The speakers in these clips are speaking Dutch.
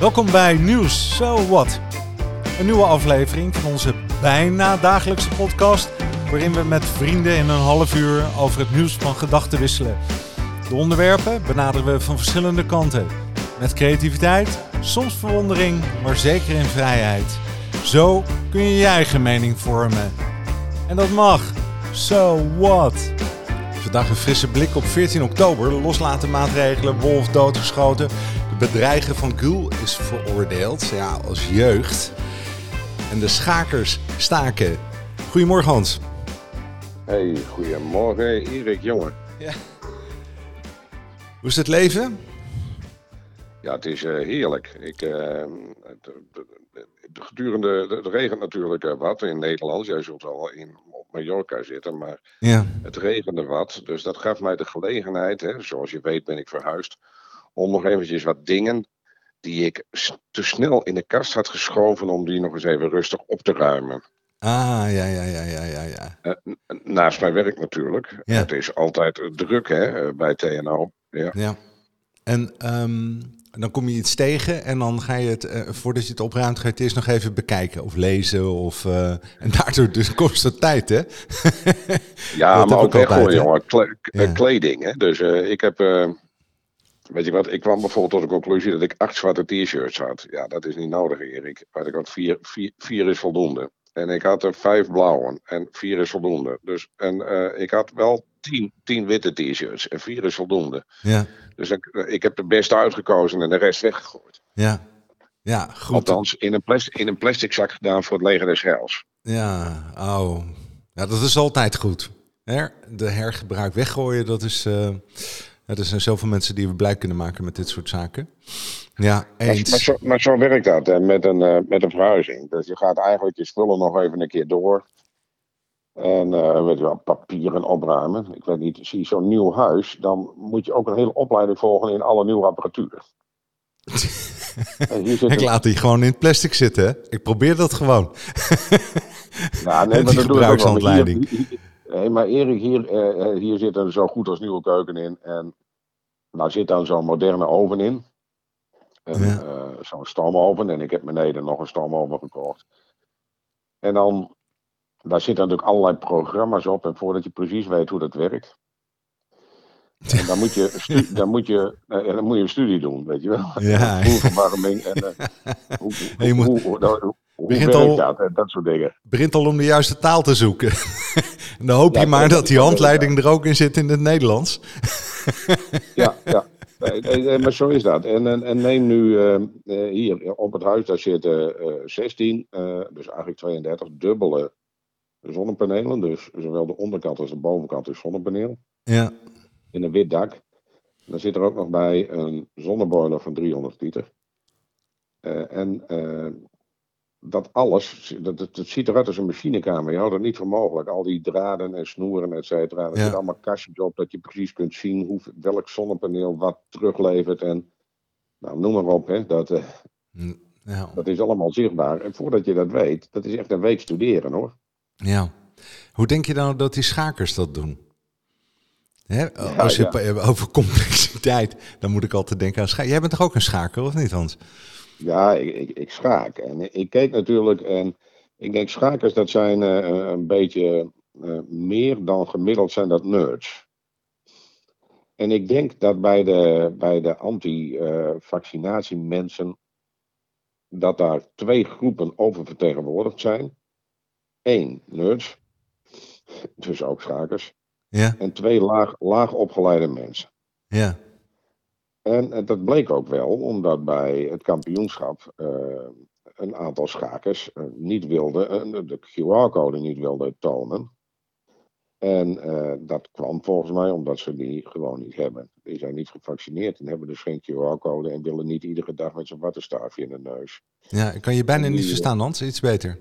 Welkom bij Nieuws So What. Een nieuwe aflevering van onze bijna dagelijkse podcast, waarin we met vrienden in een half uur over het nieuws van gedachten wisselen. De onderwerpen benaderen we van verschillende kanten. Met creativiteit, soms verwondering, maar zeker in vrijheid. Zo kun je je eigen mening vormen. En dat mag. So what? Vandaag een frisse blik op 14 oktober. Loslaten maatregelen, wolf doodgeschoten. Bedreigen van Gül is veroordeeld, ja, als jeugd. En de schakers staken. Goedemorgen Hans. Hey, goedemorgen Erik, jongen. Ja. Hoe is het leven? Ja, het is uh, heerlijk. Ik, uh, de, de, de, gedurende, het regent natuurlijk uh, wat in Nederland. Jij zult wel in, op Mallorca zitten, maar Ja. het regende wat. Dus dat gaf mij de gelegenheid, hè, zoals je weet ben ik verhuisd, om nog eventjes wat dingen die ik te snel in de kast had geschoven, om die nog eens even rustig op te ruimen. Ah, ja, ja, ja, ja, ja, ja. Eh, naast mijn werk natuurlijk. Ja. Het is altijd druk hè, eh, bij TNO. Ja. ja. En ehm, dan kom je iets tegen en dan ga je het, eh, voordat je het opruimt, ga je het eerst nog even bekijken of lezen. Of, eh, en daardoor dus kost het tijd, hè? Ja, maar ook hè? jongen. Kle- k- Ja. eh, Kleding, hè. Dus eh, ik heb... weet je wat, ik kwam bijvoorbeeld tot de conclusie dat ik acht zwarte t-shirts had. Ja, dat is niet nodig, Erik. Maar ik had vier, vier, vier is voldoende. En ik had er vijf blauwe en vier is voldoende. Dus, en eh, ik had wel tien, tien witte t-shirts en vier is voldoende. Ja, Dus ik, eh, ik heb de beste uitgekozen en de rest weggegooid. ja. Ja, goed. Althans, in een, plastic, in een plastic zak gedaan voor het leger des heils. Ja, oh. Ja, dat is altijd goed. Her, de hergebruik weggooien, dat is... eh, er zijn zoveel mensen die we blij kunnen maken met dit soort zaken. Ja, Maar, maar, eens. zo, maar zo werkt dat hè, met, een, eh, met een verhuizing. Dus je gaat eigenlijk je spullen nog even een keer door. En eh weet je wel, papieren opruimen. Ik weet niet, zie je zo'n nieuw huis, dan moet je ook een hele opleiding volgen in alle nieuwe apparatuur. Ik laat die gewoon in het plastic zitten, hè? Ik probeer dat gewoon. Die nee, maar. Maar gebruikshandleiding. Hier- nee, maar Erik, hier, eh, hier zit een zo goed als nieuwe keuken in. En daar zit dan zo'n moderne oven in. Ja. eh, zo'n stoomoven. En ik heb beneden nog een stoomoven gekocht. En dan, daar zitten natuurlijk allerlei programma's op. En voordat je precies weet hoe dat werkt. En dan moet je, stu- dan moet je, dan moet je een studie doen, weet je wel. Ja. Vloerverwarming en hoe, hoe, hoe, hoe, werkt al- dat? En dat soort dingen. begint al om de juiste taal te zoeken. En dan hoop je Ja, maar dat- die handleiding er ook in zit in het Nederlands. Ja, ja. Nee, maar zo is dat. En, en, en neem nu eh, eh, hier op het huis, daar zitten eh 16, eh, dus eigenlijk 32 dubbele zonnepanelen. Dus zowel de onderkant als de bovenkant is zonnepaneel. Ja, In een wit dak. Dan zit er ook nog bij een zonneboiler van 300 liter. En eh, dat alles, dat, dat, dat ziet eruit als een machinekamer. Je houdt het niet voor mogelijk. Al die draden en snoeren, et cetera. Er Ja. zitten allemaal kastjes op dat je precies kunt zien hoe, welk zonnepaneel wat teruglevert. En nou, noem maar op. Hè. Dat, eh, Mm, ja. dat is allemaal zichtbaar. En voordat je dat weet, dat is echt een week studeren hoor. ja. Hoe denk je nou dat die schakers dat doen? Hè? Als je ja. over complexiteit, dan moet ik altijd denken aan schaken. Jij bent toch ook een schaker, of niet Hans? Ja, ik, ik, ik schaak. En ik keek natuurlijk en ik denk schakers dat zijn eh, een beetje eh, meer dan gemiddeld zijn dat nerds. En ik denk dat bij de, bij de anti-vaccinatie mensen dat daar twee groepen oververtegenwoordigd zijn. Eén, nerds, dus ook schakers. Ja, En twee, laag, laag opgeleide mensen. ja, En eh, dat bleek ook wel, omdat bij het kampioenschap eh, een aantal schakers eh, niet wilden, de QR-code niet wilden tonen. En dat kwam volgens mij omdat ze die gewoon niet hebben. Die zijn niet gevaccineerd en hebben dus geen QR-code en willen niet iedere dag met zo'n wattenstaafje in de neus. ja. Ik kan je bijna niet verstaan, Hans. Iets beter.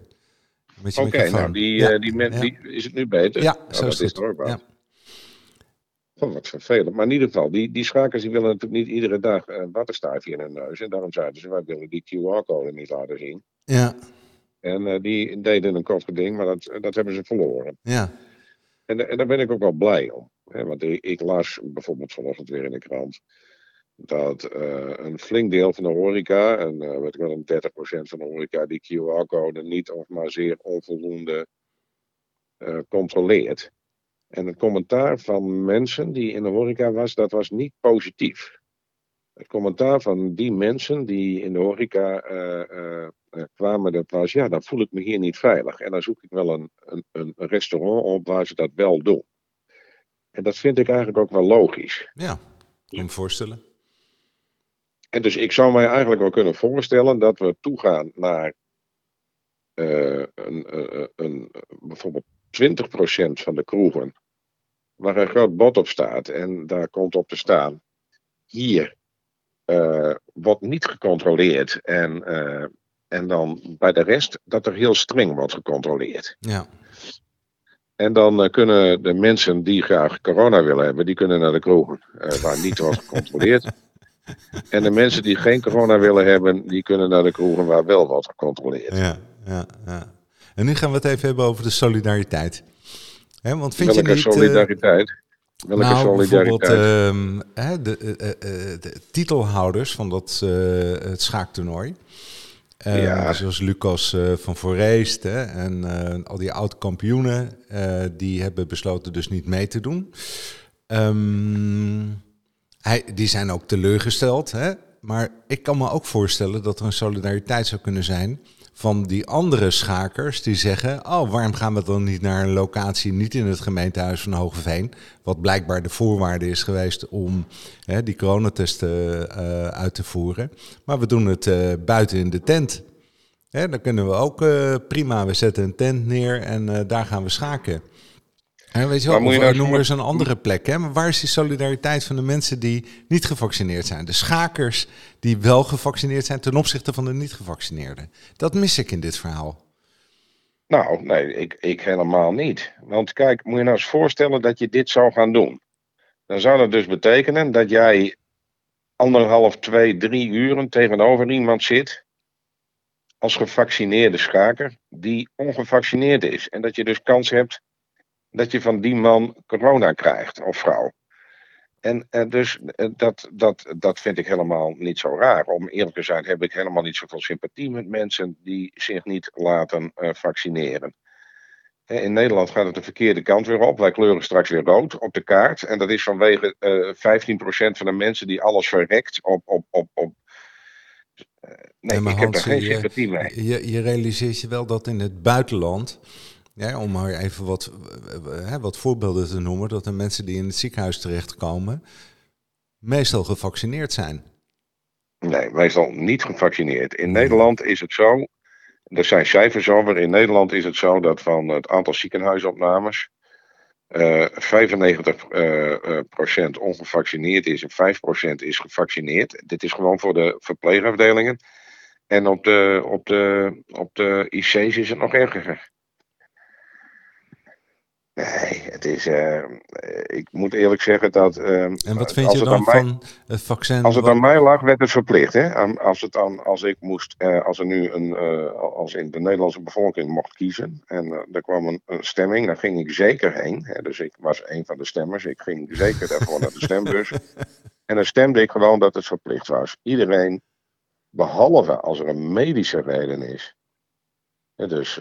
Oké, nou, die, ja. die, men, ja. die, is het nu beter? Ja, Nou, zo dat is het. ook wel. Ja. Oh, wat vervelend. Maar in ieder geval, die, die schakers die willen natuurlijk niet iedere dag een wattenstaafje in hun neus. En daarom zeiden ze, wij willen die QR-code niet laten zien. Ja, En eh, die deden een kort geding, maar dat, dat hebben ze verloren. ja, En, en daar ben ik ook wel blij om. Hè, want ik, ik las bijvoorbeeld vanochtend weer in de krant dat een flink deel van de horeca, en uh, weet ik wel, een 30% van de horeca, die QR-code niet of maar zeer onvoldoende controleert. En het commentaar van mensen die in de horeca was, dat was niet positief. Het commentaar van die mensen die in de horeca kwamen, dat was, ja, dan voel ik me hier niet veilig. En dan zoek ik wel een, een, een restaurant op waar ze dat wel doen. En dat vind ik eigenlijk ook wel logisch. Ja, kan me voorstellen. En dus ik zou mij eigenlijk wel kunnen voorstellen dat we toegaan naar uh, een, een, een, bijvoorbeeld 20% van de kroegen waar een groot bord op staat en daar komt op te staan: hier uh, wordt niet gecontroleerd en uh, en dan bij de rest dat er heel streng wordt gecontroleerd. Ja. En dan uh, kunnen de mensen die graag corona willen hebben, die kunnen naar de kroegen waar niet wordt gecontroleerd. en de mensen die geen corona willen hebben, die kunnen naar de kroegen waar wel wordt gecontroleerd. Ja, ja, ja. En nu gaan we het even hebben over de solidariteit. He, want vind Welke je niet, solidariteit? Welke nou, solidariteit? Um, de, de, de, titelhouders van dat het schaaktoernooi. Ja. Zoals Lucas van Voorreest hè, en al die oud-kampioenen, die hebben besloten dus niet mee te doen. Um, hij, die zijn ook teleurgesteld. Hè? Maar ik kan me ook voorstellen dat er een solidariteit zou kunnen zijn van die andere schakers die zeggen: Oh, waarom gaan we dan niet naar een locatie, niet in het gemeentehuis van Hogeveen? Wat blijkbaar de voorwaarde is geweest om hè, die coronatesten uh, uit te voeren. Maar we doen het uh, buiten in de tent. Hè, dan kunnen we ook uh, prima, we zetten een tent neer en daar gaan we schaken. En weet je wel, of, nou noem maar eens een andere plek. Hè? Maar waar is die solidariteit van de mensen die niet gevaccineerd zijn? De schakers die wel gevaccineerd zijn ten opzichte van de niet gevaccineerden. Dat mis ik in dit verhaal. Nou, nee, ik, ik helemaal niet. Want kijk, moet je nou eens voorstellen dat je dit zou gaan doen. Dan zou dat dus betekenen dat jij anderhalf, twee, drie uren tegenover iemand zit als gevaccineerde schaker die ongevaccineerd is. En dat je dus kans hebt dat je van die man corona krijgt of vrouw. En uh, dus uh, dat, dat, dat vind ik helemaal niet zo raar. Om eerlijk te zijn heb ik helemaal niet zoveel sympathie met mensen die zich niet laten uh, vaccineren. In Nederland gaat het de verkeerde kant weer op. Wij kleuren straks weer rood op de kaart. En dat is vanwege 15% van de mensen die alles verrekt op. op, op, op nee, ik heb daar geen sympathie mee. Je, je realiseert je wel dat in het buitenland ja, om maar even wat, wat voorbeelden te noemen, dat de mensen die in het ziekenhuis terechtkomen, meestal gevaccineerd zijn. Nee, meestal niet gevaccineerd. In Nederland is het zo, er zijn cijfers over, in Nederland is het zo dat van het aantal ziekenhuisopnames uh, 95% uh, procent ongevaccineerd is en 5% is gevaccineerd. Dit is gewoon voor de verpleegafdelingen. En op de, op de, op de IC's is het nog erger. Nee, het is. Uh, ik moet eerlijk zeggen dat. Uh, en wat vind je dan van het vaccin? Als het aan mij lag, werd het verplicht. Hè? Als, het dan, als ik moest. Uh, als er nu een. als in de Nederlandse bevolking mocht kiezen. En er kwam een, een, stemming, dan ging ik zeker heen. Hè? Dus ik was een van de stemmers. Ik ging zeker daarvoor naar de stembus. En dan stemde ik gewoon dat het verplicht was. Iedereen, behalve als er een medische reden is. Dus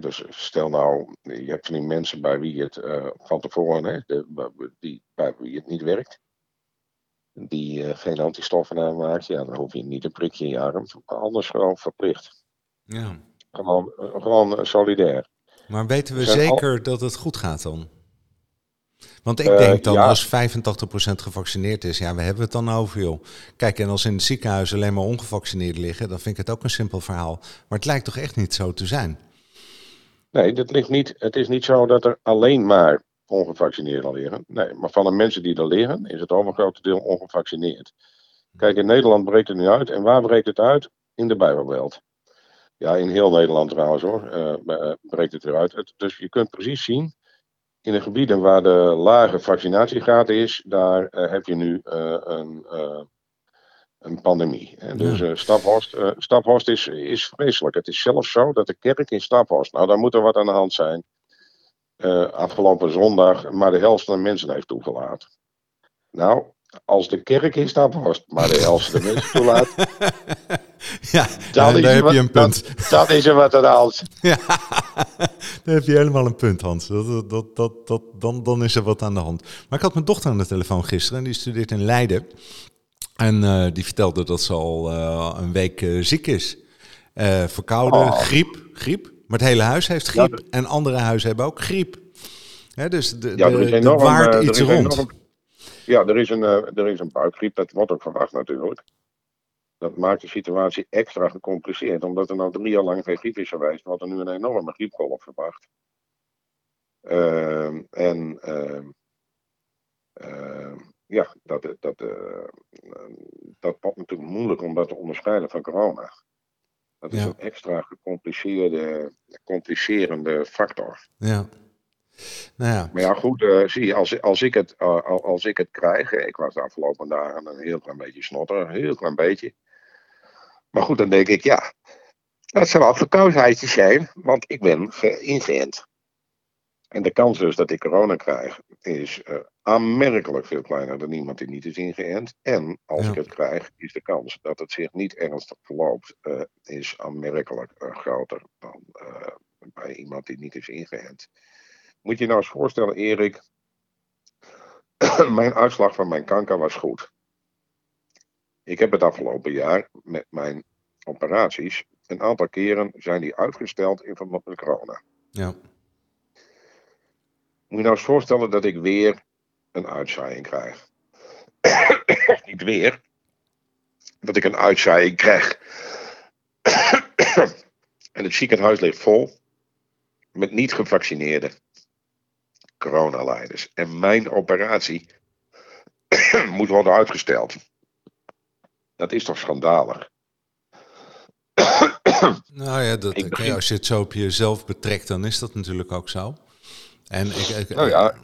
dus stel nou, je hebt van die mensen bij wie het uh, van tevoren, hè, de, die, bij wie het niet werkt, die uh, geen antistoffen aanmaakt, ja, dan hoef je niet een prikje in je arm. Anders gewoon verplicht. Ja. Gewoon, gewoon solidair. Maar weten we zeker al... dat het goed gaat dan? Want ik denk dan, ja. als 85% gevaccineerd is, ja, we hebben het dan over, joh. Kijk, en als in het ziekenhuis alleen maar ongevaccineerd liggen, dan vind ik het ook een simpel verhaal. Maar het lijkt toch echt niet zo te zijn? Nee, dat ligt niet, het is niet zo dat er alleen maar ongevaccineerden liggen. Nee, maar van de mensen die er liggen, is het overgrote deel ongevaccineerd. Kijk, in Nederland breekt het nu uit. En waar breekt het uit? In de Bijbelbelt. Ja, in heel Nederland trouwens hoor, uh, breekt het eruit. Dus je kunt precies zien, in de gebieden waar de lage vaccinatiegraad is, daar uh, heb je nu een een pandemie. Dus uh, Staphorst, Staphorst is, is vreselijk. Het is zelfs zo dat de kerk in Staphorst, nou daar moet er wat aan de hand zijn, afgelopen zondag maar de helft van de mensen heeft toegelaten. Nou, Als de kerk is, staat worst. Maar de helft de mensen toelaat. ja, dan daar heb je een punt. Dat, is er wat aan de hand. ja, daar heb je helemaal een punt, Hans. Dat, dat, dat, dat, dan, dan is er wat aan de hand. Maar ik had mijn dochter aan de telefoon gisteren en die studeert in Leiden. En uh, die vertelde dat ze al uh, een week uh, ziek is. verkouden, oh. griep, griep. Maar het hele huis heeft griep. Ja, en andere huizen hebben ook griep. Hè, dus de, ja, de, enorm, waard iets rond. Enorm, ja, er is, een, er is een buikgriep. Dat wordt ook verwacht natuurlijk. Dat maakt de situatie extra gecompliceerd. Omdat er nou drie jaar lang geen griep is geweest. Wordt er nu een enorme griepgolf verwacht. Ehm, en ehm, ehm, ja, dat, dat, uh, dat wordt natuurlijk moeilijk om dat te onderscheiden van corona. Dat is een extra gecompliceerde, complicerende factor. Ja. Nou ja. Maar ja, goed, uh, zie, als, als, ik het, uh, als ik het krijg, ik was de afgelopen dagen een heel klein beetje snotter, een heel klein beetje. Maar goed, dan denk ik, ja, dat zal wel verkoudheidjes zijn, want ik ben geïngeënt. En de kans dus dat ik corona krijg, is uh, aanmerkelijk veel kleiner dan iemand die niet is ingeënt. En als ik het krijg, is de kans dat het zich niet ernstig verloopt, uh, is aanmerkelijk uh, groter dan bij iemand die niet is ingeënt. Moet je nou eens voorstellen, Erik, mijn uitslag van mijn kanker was goed. Ik heb het afgelopen jaar met mijn operaties, een aantal keren zijn die uitgesteld in verband met corona. Ja. Moet je nou eens voorstellen dat ik weer een uitzaaiing krijg. Niet weer. Dat ik een uitzaaiing krijg. en het ziekenhuis ligt vol met niet gevaccineerde coronaleiders. En mijn operatie moet worden uitgesteld. Dat is toch schandalig? nou ja, dat, begin... als je het zo op jezelf betrekt, dan is dat natuurlijk ook zo. En ik, ik nou ja.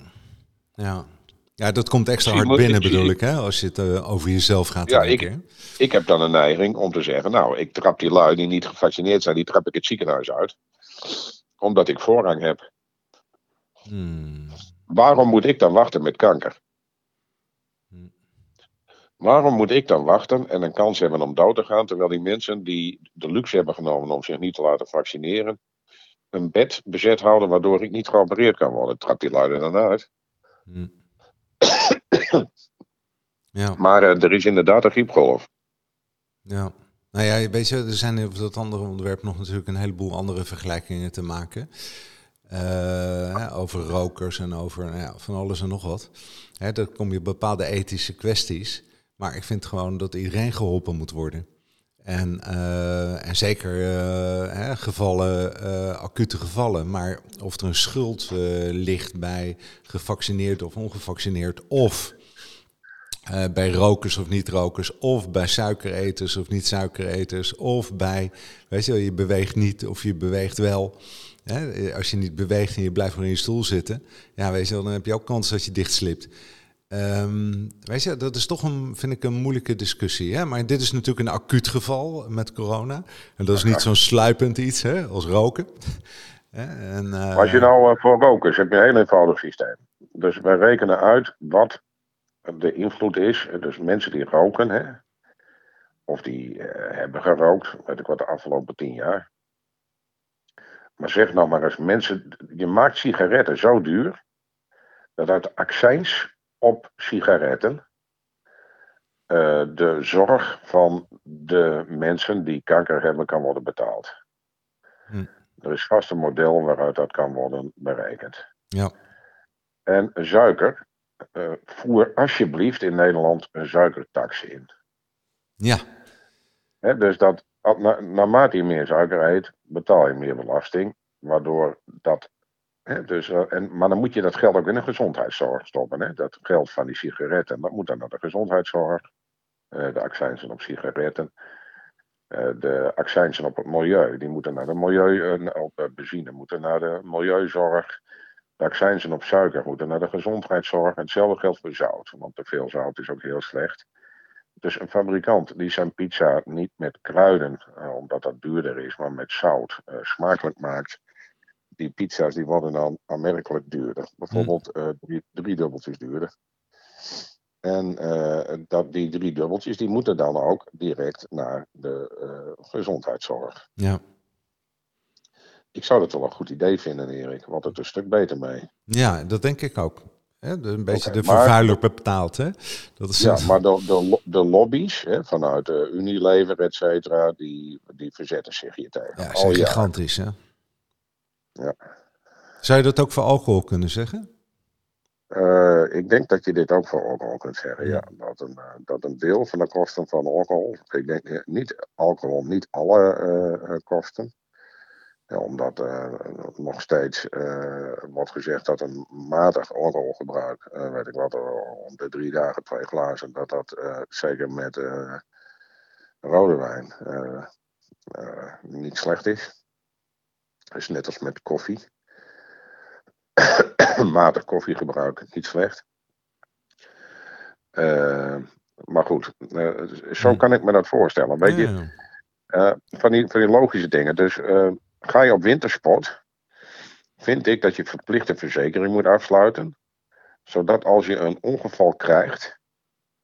Ja. ja, dat komt extra hard binnen bedoel ik, hè, als je het uh, over jezelf gaat ja, ik, ik heb dan een neiging om te zeggen, nou, ik trap die lui die niet gevaccineerd zijn, die trap ik het ziekenhuis uit. Omdat ik voorrang heb. Hmm. Waarom moet ik dan wachten met kanker? Hmm. Waarom moet ik dan wachten en een kans hebben om dood te gaan, terwijl die mensen die de luxe hebben genomen om zich niet te laten vaccineren, een bed bezet houden waardoor ik niet geopereerd kan worden. Trap die luiden dan uit. Hm. ja. Maar uh, er is inderdaad een griepgolf. Ja. Nou ja, weet je, er zijn op dat andere onderwerp nog natuurlijk een heleboel andere vergelijkingen te maken. Uh, over rokers en over nou ja, van alles en nog wat. Hè, dan kom je bepaalde ethische kwesties. Maar ik vind gewoon dat iedereen geholpen moet worden. En, uh, en zeker uh, hè, gevallen, uh, acute gevallen. Maar of er een schuld ligt bij gevaccineerd of ongevaccineerd, of bij rokers of niet-rokers, of bij suikereters of niet-suikereters, of bij, weet je wel, je beweegt niet of je beweegt wel. Hè? Als je niet beweegt en je blijft gewoon in je stoel zitten, ja, weet je wel, dan heb je ook kans dat je dichtslipt. Um, weet je, dat is toch een, vind ik, een moeilijke discussie. Hè? Maar dit is natuurlijk een acuut geval met corona. En dat is niet zo'n sluipend iets hè, als roken. en, uh... Als je nou uh, voor rokers heb je een heel eenvoudig systeem. Dus wij rekenen uit wat de invloed is. Dus mensen die roken, hè, of die uh, hebben gerookt, weet ik wat, de afgelopen tien jaar. Maar zeg nou maar eens, mensen, je maakt sigaretten zo duur dat uit accijns op sigaretten. Uh, de zorg van de mensen die kanker hebben kan worden betaald. Hm. Er is vast een model waaruit dat kan worden berekend. Ja. En suiker, uh, voer alsjeblieft in Nederland een suikertax in. Ja. dus dat, na, naarmate je meer suiker eet, betaal je meer belasting. Waardoor dat dus, uh, en, maar dan moet je dat geld ook in de gezondheidszorg stoppen. Dat geld van die sigaretten, dat moet dan naar de gezondheidszorg. Uh, de accijnsen op sigaretten. Uh, de accijnsen op het milieu, die moeten naar de milieu, op benzine moeten naar de milieuzorg. De accijnsen op suiker moeten naar de gezondheidszorg. En hetzelfde geldt voor zout, want te veel zout is ook heel slecht. Dus een fabrikant die zijn pizza niet met kruiden, omdat dat duurder is, maar met zout smakelijk maakt die pizza's die worden dan aanmerkelijk duurder. Bijvoorbeeld uh, drie, drie dubbeltjes duurder. En uh, dat die drie dubbeltjes, die moeten dan ook direct naar de uh, gezondheidszorg. Ja. Ik zou dat wel een goed idee vinden, Erik. Want het een stuk beter mee. Ja, dat denk ik ook. Hè? Een beetje okay, de vervuiler maar, betaalt. Hè? Dat is ja, het... maar de, de, de lobby's hè, vanuit de Unilever, et cetera, die, die verzetten zich hier tegen. Ja, zijn gigantisch, hè? Ja. Zou je dat ook voor alcohol kunnen zeggen? Uh, ik denk dat je dit ook voor alcohol kunt zeggen. Ja. Dat, een, uh, dat een deel van de kosten van alcohol. Ik denk uh, niet alcohol, niet alle kosten. Ja, omdat nog steeds wordt gezegd dat een matig alcoholgebruik, weet ik wat, om de drie dagen twee glazen, dat dat zeker met rode wijn niet slecht is. Is net als met koffie. matig koffiegebruik niet slecht. Uh, maar goed, uh, zo hmm. kan ik me dat voorstellen. Weet je, uh, van, die, van die logische dingen. Dus ga je op wintersport, vind ik dat je verplichte verzekering moet afsluiten. Zodat als je een ongeval krijgt,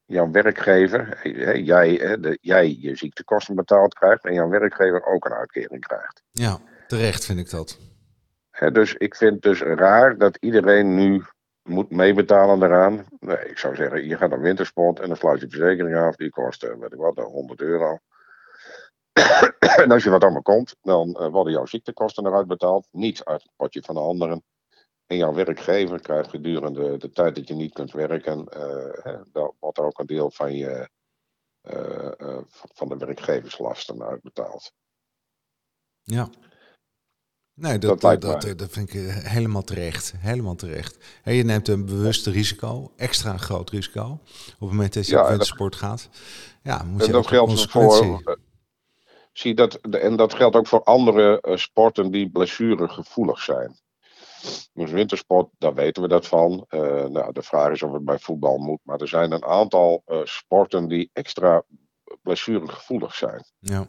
jouw werkgever, jij, de, jij je ziektekosten betaald krijgt en jouw werkgever ook een uitkering krijgt. Ja, terecht vind ik dat dus ik vind het dus raar dat iedereen nu moet meebetalen eraan. Nee, ik zou zeggen, je gaat naar wintersport en dan sluit je verzekering af. Die kost, eh, weet ik wat, 100 euro. en als je wat allemaal komt, dan uh, worden jouw ziektekosten eruit betaald. Niet uit het potje van de anderen. En jouw werkgever krijgt gedurende de tijd dat je niet kunt werken, uh, dan wordt er ook een deel van, je, van de werkgeverslasten uitbetaald. Ja. Nee, dat, dat, dat, dat, vind ik eh, helemaal terecht. Helemaal terecht. En je neemt een bewuste risico, extra groot risico, op het moment dat je ja, op wintersport gaat. Ja, moet je dat geldt voor. Zie dat, en dat geldt ook voor andere uh, sporten die blessuregevoelig zijn. Dus wintersport, daar weten we dat van. Uh, nou, de vraag is of het bij voetbal moet. Maar er zijn een aantal sporten die extra blessuregevoelig zijn. Ja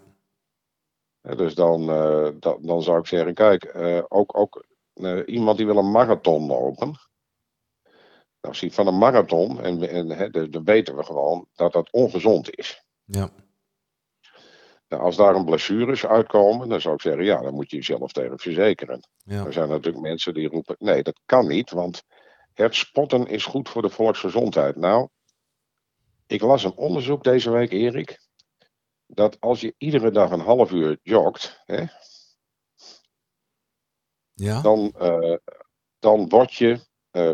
dus dan, uh, dan, zou ik zeggen, kijk, uh, ook, ook uh, iemand die wil een marathon lopen. Nou, van een marathon, en, en hè, dan weten we gewoon dat dat ongezond is. Ja. Nou, als daar een blessures uitkomen, dan zou ik zeggen, ja, dan moet je jezelf tegen verzekeren. Ja. Er zijn natuurlijk mensen die roepen, nee, dat kan niet, want het spotten is goed voor de volksgezondheid. Nou, ik las een onderzoek deze week, Erik dat als je iedere dag een half uur jogt, hè, ja. dan, uh, dan word je uh,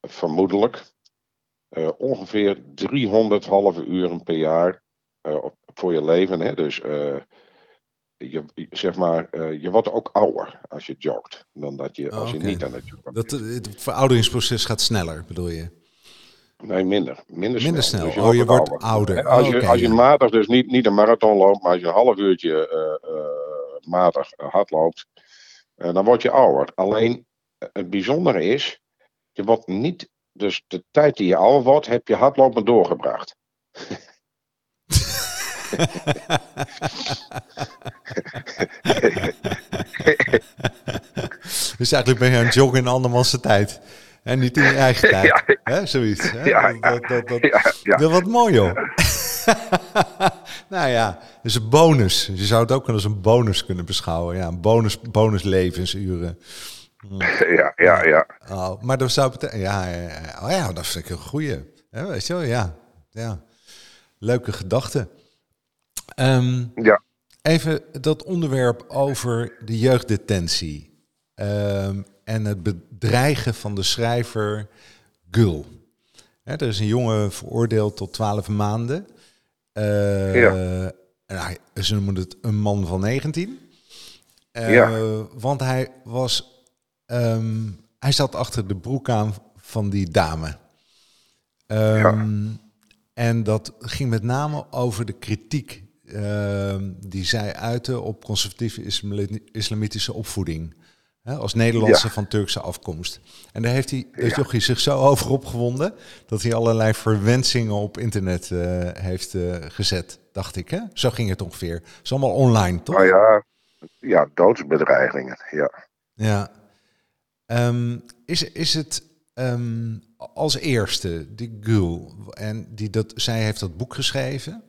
vermoedelijk uh, ongeveer 300 halve uren per jaar voor je leven. Hè? Dus je, zeg maar, je wordt ook ouder als je jogt dan dat je als je niet aan het joggen bent. Dat, het verouderingsproces gaat sneller, bedoel je? Nee, minder. Minder, minder snel. Dus je oh, je wordt ouder. Als, je, als je matig dus niet, niet een marathon loopt, maar als je een half uurtje uh, matig hard loopt, dan word je ouder. Alleen het bijzondere is, je wordt niet, dus de tijd die je ouder wordt, heb je hardlopen doorgebracht. dus eigenlijk ben je aan het joggen in andermans tijd. En niet in je eigen tijd. Ja, hè? Zoiets. Hè? Ja, dat, dat, dat, dat, wat mooi, joh. nou ja, is een bonus. Je zou het ook als een bonus kunnen beschouwen. Ja, een bonus, bonus levensuren. Ja, ja, ja. Oh, maar dat zou betekenen... Ja, oh ja, dat vind ik een goeie. weet je wel, ja. ja. Leuke gedachte. Um, ja. Even dat onderwerp over de jeugddetentie. Um, en het bedreigen van de schrijver Gul. er is een jongen veroordeeld tot 12 maanden. Uh, ja. hij, ze noemen het een man van 19. Uh, ja. Want hij was. Um, hij zat achter de broek aan van die dame. Um, ja. En dat ging met name over de kritiek uh, die zij uitte op conservatieve islamitische opvoeding als Nederlandse van Turkse afkomst. En daar heeft hij, ja. zich zo over opgewonden dat hij allerlei verwensingen op internet uh, heeft uh, gezet, dacht ik. Hè? Zo ging het ongeveer. Het is allemaal online, toch? Nou ja, ja doodsbedreigingen, ja. Ja. Um, is, is het ehm, als eerste, die Gul, en die dat, zij heeft dat boek geschreven.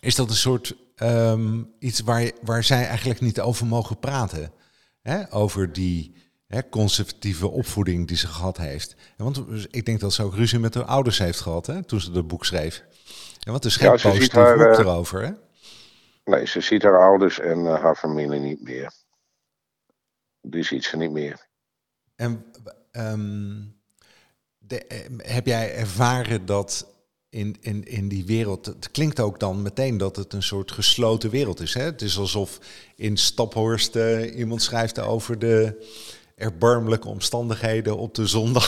Is dat een soort ehm, iets waar, waar zij eigenlijk niet over mogen praten? Hè? Over die hè, conservatieve opvoeding die ze gehad heeft. Want ik denk dat ze ook ruzie met haar ouders heeft gehad hè, toen ze dat boek schreef. En want er is geen Ja, ze positief ziet haar, boek eh, erover. Hè? Nee, ze ziet haar ouders en eh, haar familie niet meer. Die ziet ze niet meer. En ehm, de, eh, heb jij ervaren dat in, in, in die wereld, het klinkt ook dan meteen dat het een soort gesloten wereld is. Hè? Het is alsof in Staphorst eh, iemand schrijft over de erbarmelijke omstandigheden op de zondag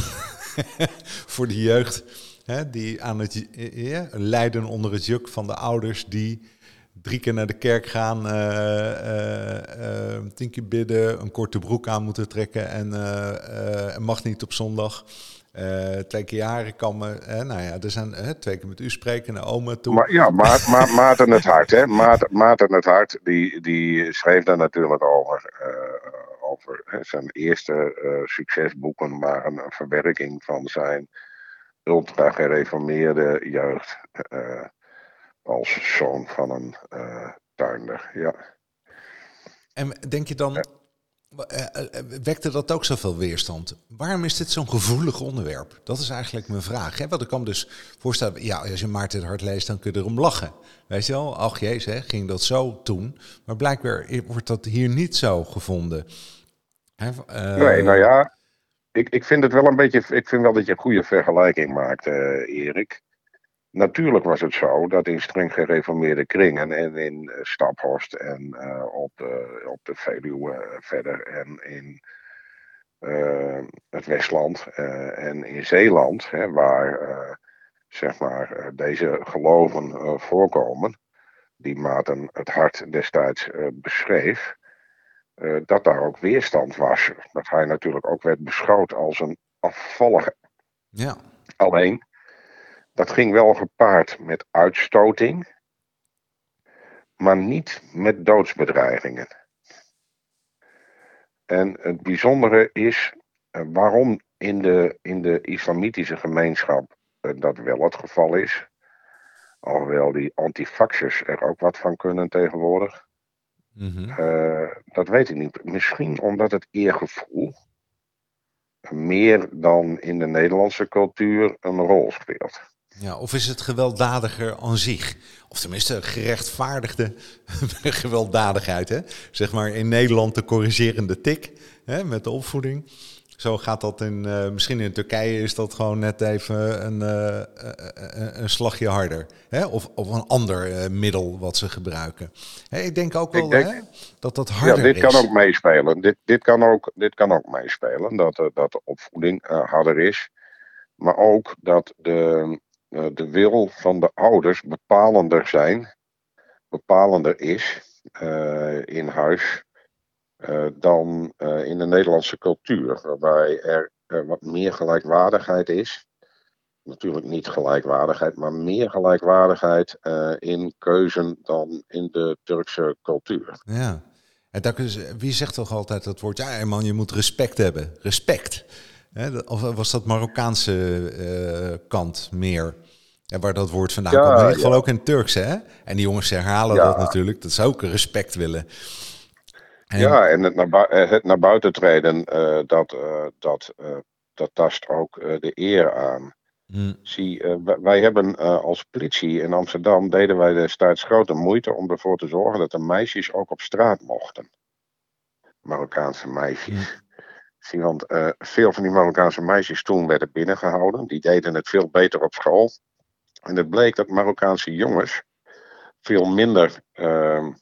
voor de jeugd. Hè? Die aan het eh, ja, lijden onder het juk van de ouders die drie keer naar de kerk gaan, eh, eh, eh, tien keer bidden, een korte broek aan moeten trekken en eh, eh, mag niet op zondag. Eh, twee keer jaren kammen. Hè? Nou ja, er zijn hè, twee keer met u spreken naar oma toe. Maar ja, Ma Ma Maarten het Hart, hè? Maarten, Maarten het Hart, die, die schreef daar natuurlijk over. eh, over hè, zijn eerste eh, succesboeken waren een verwerking van zijn ultra-gereformeerde jeugd. eh, als zoon van een eh, tuinder. Ja. En denk je dan, eh, eh, wekte dat ook zoveel weerstand? Waarom is dit zo'n gevoelig onderwerp? Dat is eigenlijk mijn vraag. Hè? Want ik kan dus voorstellen, ja, als je Maarten het hart leest, dan kun je erom lachen. Weet je wel, ach jezus, hè, ging dat zo toen? Maar blijkbaar wordt dat hier niet zo gevonden. Eh, Nee, nou ja, ik, ik vind het wel een beetje. Ik vind wel dat je een goede vergelijking maakt, eh, Erik. Natuurlijk was het zo dat in streng gereformeerde kringen en in eh, Staphorst en eh, op, de, op de Veluwe eh, verder en in het Westland en in Zeeland, hè, waar zeg maar deze geloven voorkomen, die Maarten het hart destijds beschreef, dat daar ook weerstand was. Dat hij natuurlijk ook werd beschouwd als een afvallige. Ja, Alleen, dat ging wel gepaard met uitstoting, maar niet met doodsbedreigingen. En het bijzondere is eh, waarom in de, in de islamitische gemeenschap eh, dat wel het geval is. Alhoewel die antifaxers er ook wat van kunnen tegenwoordig. mhm. Eh, dat weet ik niet. Misschien omdat het eergevoel meer dan in de Nederlandse cultuur een rol speelt. Ja, of is het gewelddadiger aan zich? Of tenminste gerechtvaardigde gewelddadigheid. Hè? Zeg maar in Nederland de corrigerende tik hè, met de opvoeding. Zo gaat dat in, eh, misschien in Turkije is dat gewoon net even een, eh, eh, een slagje harder. Hè? Of, of een ander middel wat ze gebruiken. Ik denk ook wel denk- hè, dat dat Ja, harder dit is. kan ook meespelen. Dit, dit, kan, ook, dit kan ook meespelen, dat, dat de opvoeding harder is. Maar ook dat de, de wil van de ouders bepalender zijn, bepalender is eh, in huis eh, dan eh, in de Nederlandse cultuur. Waarbij er eh, wat meer gelijkwaardigheid is. Natuurlijk niet gelijkwaardigheid, maar meer gelijkwaardigheid eh, in keuzen dan in de Turkse cultuur. Ja. En is, wie zegt toch altijd dat woord? Ja, man, je moet respect hebben. Respect. Hè, Of was dat Marokkaanse eh, kant meer? En waar dat woord vandaan Ja, komt. Maar in ieder geval ook in Turks, hè? En die jongens herhalen dat natuurlijk. Dat ze ook respect willen. En- Ja, en het naar, eh, het naar buiten treden, eh, dat, eh, dat, eh, dat tast ook eh, de eer aan. Hm, Zie, eh, wij- hebben eh, als politie in Amsterdam, deden wij destijds grote moeite om ervoor te zorgen dat de meisjes ook op straat mochten. Marokkaanse meisjes. Want eh, veel van die Marokkaanse meisjes toen werden binnengehouden. Die deden het veel beter op school. En het bleek dat Marokkaanse jongens veel minder ehm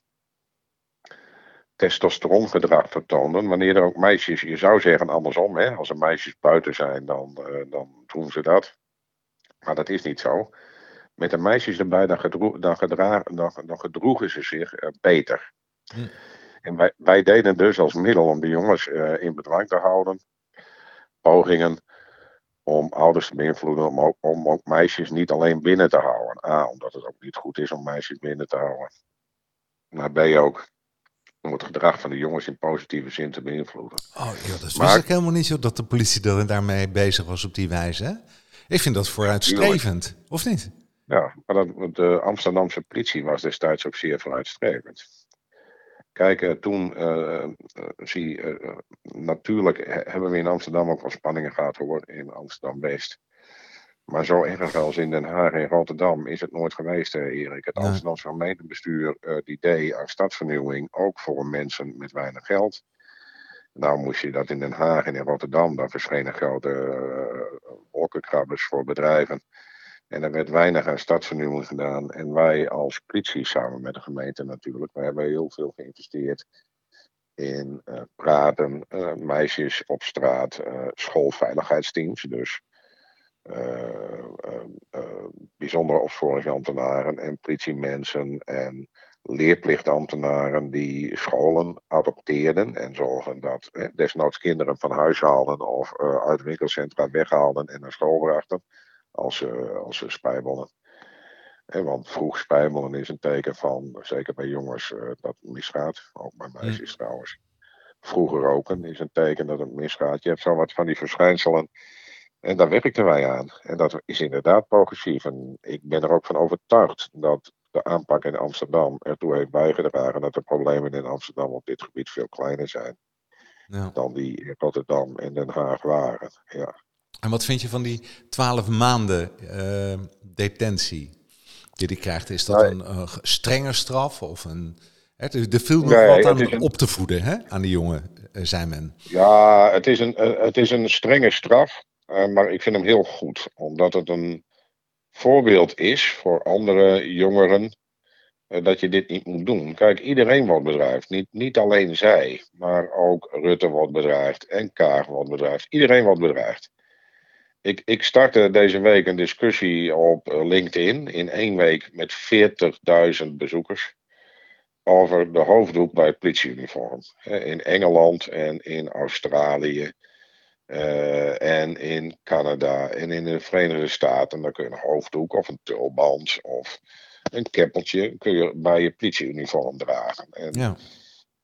testosterongedrag vertoonden. Wanneer er ook meisjes, je zou zeggen andersom, hè, als er meisjes buiten zijn, dan, eh, dan doen ze dat. Maar dat is niet zo. Met de meisjes erbij, dan, dan, dan gedroegen ze zich eh, beter. Hm. En wij, wij deden dus als middel om de jongens eh, in bedwang te houden, pogingen om ouders te beïnvloeden om ook, om ook meisjes niet alleen binnen te houden. A, omdat het ook niet goed is om meisjes binnen te houden. Maar B ook om het gedrag van de jongens in positieve zin te beïnvloeden. Oh ja, dat wist ik helemaal niet zo dat de politie daarmee bezig was op die wijze. Hè? Ik vind dat vooruitstrevend, of niet? Ja, maar dat, de Amsterdamse politie was destijds ook zeer vooruitstrevend. Kijk, eh, toen uh, zie uh, natuurlijk hebben we in Amsterdam ook wel spanningen gehad hoor, in Amsterdam-West. Maar zo erg als in Den Haag en Rotterdam is het nooit geweest, Erik. Het Amsterdamse gemeentebestuur die deed aan stadsvernieuwing ook voor mensen met weinig geld. Nou moest je dat in Den Haag en in Rotterdam, daar verschenen grote wolkenkrabbers voor bedrijven. En er werd weinig aan stadsvernieuwing gedaan. En wij als politie, samen met de gemeente natuurlijk, we hebben heel veel geïnvesteerd in uh, praten, uh, meisjes op straat, uh, schoolveiligheidsteams. Dus bijzondere opsporingsambtenaren en politiemensen en leerplichtambtenaren die scholen adopteerden en zorgen dat desnoods kinderen van huis haalden of uit winkelcentra weghaalden en naar school brachten als ze, als ze spijbelen. want vroeg spijbelen is een teken van, zeker bij jongens, uh, dat het misgaat. Ook bij meisjes trouwens. Vroeger roken is een teken dat het misgaat. Je hebt zo wat van die verschijnselen. En daar werkten wij aan. En dat is inderdaad progressief. En ik ben er ook van overtuigd dat de aanpak in Amsterdam ertoe heeft bijgedragen dat de problemen in Amsterdam op dit gebied veel kleiner zijn. Ja. Dan die in Rotterdam en Den Haag waren. Ja. En wat vind je van die twaalf maanden uh, detentie die hij krijgt? Is dat een, een strenge straf of een... Er viel nog wat aan op te voeden hè, aan die jongen, uh, zei men. Ja, het is een, uh, het is een strenge straf, maar ik vind hem heel goed. Omdat het een voorbeeld is voor andere jongeren dat je dit niet moet doen. Kijk, iedereen wordt bedreigd. Niet, niet alleen zij, maar ook Rutte wordt bedreigd en Kaag wordt bedreigd. Iedereen wordt bedreigd. Ik, ik startte deze week een discussie op eh, LinkedIn in één week met 40.000 bezoekers over de hoofddoek bij politieuniform. In Engeland en in Australië uh, en in Canada en in de Verenigde Staten. Dan kun je een hoofddoek of een tulband of een keppeltje kun je bij je politieuniform dragen. En ja.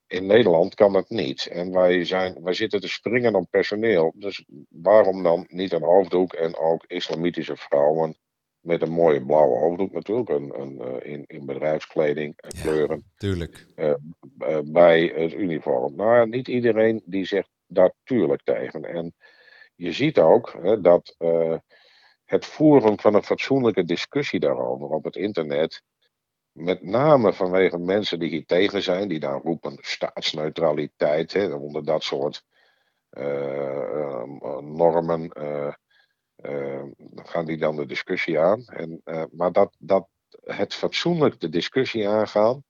In Nederland kan dat niet. En wij, zijn, wij zitten te springen op personeel. Dus waarom dan niet een hoofddoek en ook islamitische vrouwen met een mooie blauwe hoofddoek natuurlijk, een, een, eh, in, in bedrijfskleding en kleuren. Tuurlijk. Uh, uh, bij het uniform. Nou, niet iedereen die zegt daar tuurlijk tegen. En je ziet ook hè, dat het voeren van een fatsoenlijke discussie daarover op het internet met name vanwege mensen die hier tegen zijn, die dan roepen staatsneutraliteit, hè, onder dat soort uh, normen uh, gaan die dan de discussie aan. En, maar dat, dat het fatsoenlijk de discussie aangaan,